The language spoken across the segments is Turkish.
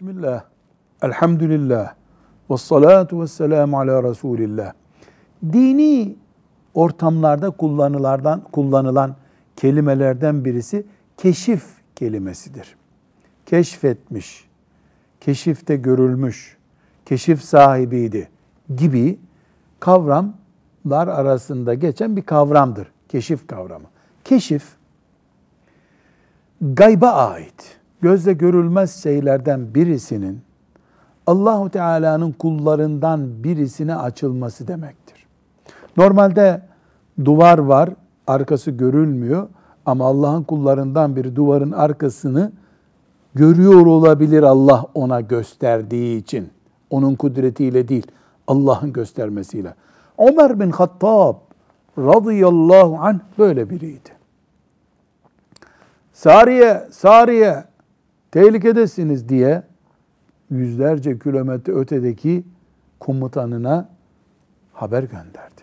Bismillah, elhamdülillah, ve salatu ve selamu ala Resulillah. Dini ortamlarda kullanılardan, kullanılan kelimelerden birisi keşif kelimesidir. Keşfetmiş, keşifte görülmüş, keşif sahibiydi gibi kavramlar arasında geçen bir kavramdır. Keşif kavramı. Keşif, gayba ait, gözle görülmez şeylerden birisinin Allahu Teala'nın kullarından birisine açılması demektir. Normalde duvar var, arkası görülmüyor ama Allah'ın kullarından biri duvarın arkasını görüyor olabilir Allah ona gösterdiği için. Onun kudretiyle değil, Allah'ın göstermesiyle. Ömer bin Hattab radıyallahu anh böyle biriydi. Sariye, Sariye tehlikedesiniz diye yüzlerce kilometre ötedeki komutanına haber gönderdi.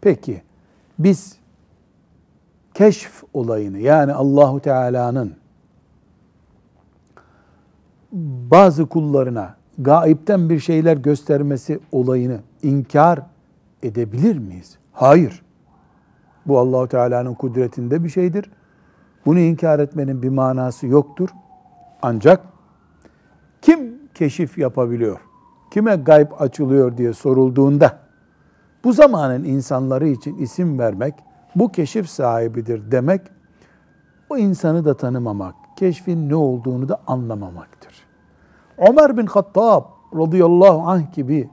Peki biz keşf olayını yani Allahu Teala'nın bazı kullarına gaipten bir şeyler göstermesi olayını inkar edebilir miyiz? Hayır. Bu Allahu Teala'nın kudretinde bir şeydir. Bunu inkar etmenin bir manası yoktur. Ancak kim keşif yapabiliyor? Kime gayb açılıyor diye sorulduğunda bu zamanın insanları için isim vermek, bu keşif sahibidir demek, o insanı da tanımamak, keşfin ne olduğunu da anlamamaktır. Ömer bin Hattab radıyallahu anh gibi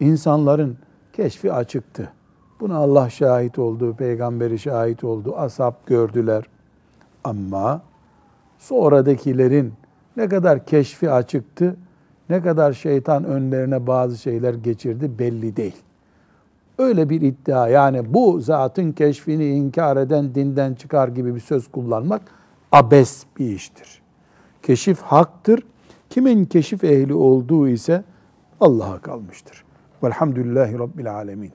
insanların keşfi açıktı. Buna Allah şahit oldu, peygamberi şahit oldu, ashab gördüler. Ama sonradakilerin ne kadar keşfi açıktı, ne kadar şeytan önlerine bazı şeyler geçirdi belli değil. Öyle bir iddia yani bu zatın keşfini inkar eden dinden çıkar gibi bir söz kullanmak abes bir iştir. Keşif haktır. Kimin keşif ehli olduğu ise Allah'a kalmıştır. Velhamdülillahi Rabbil Alemin.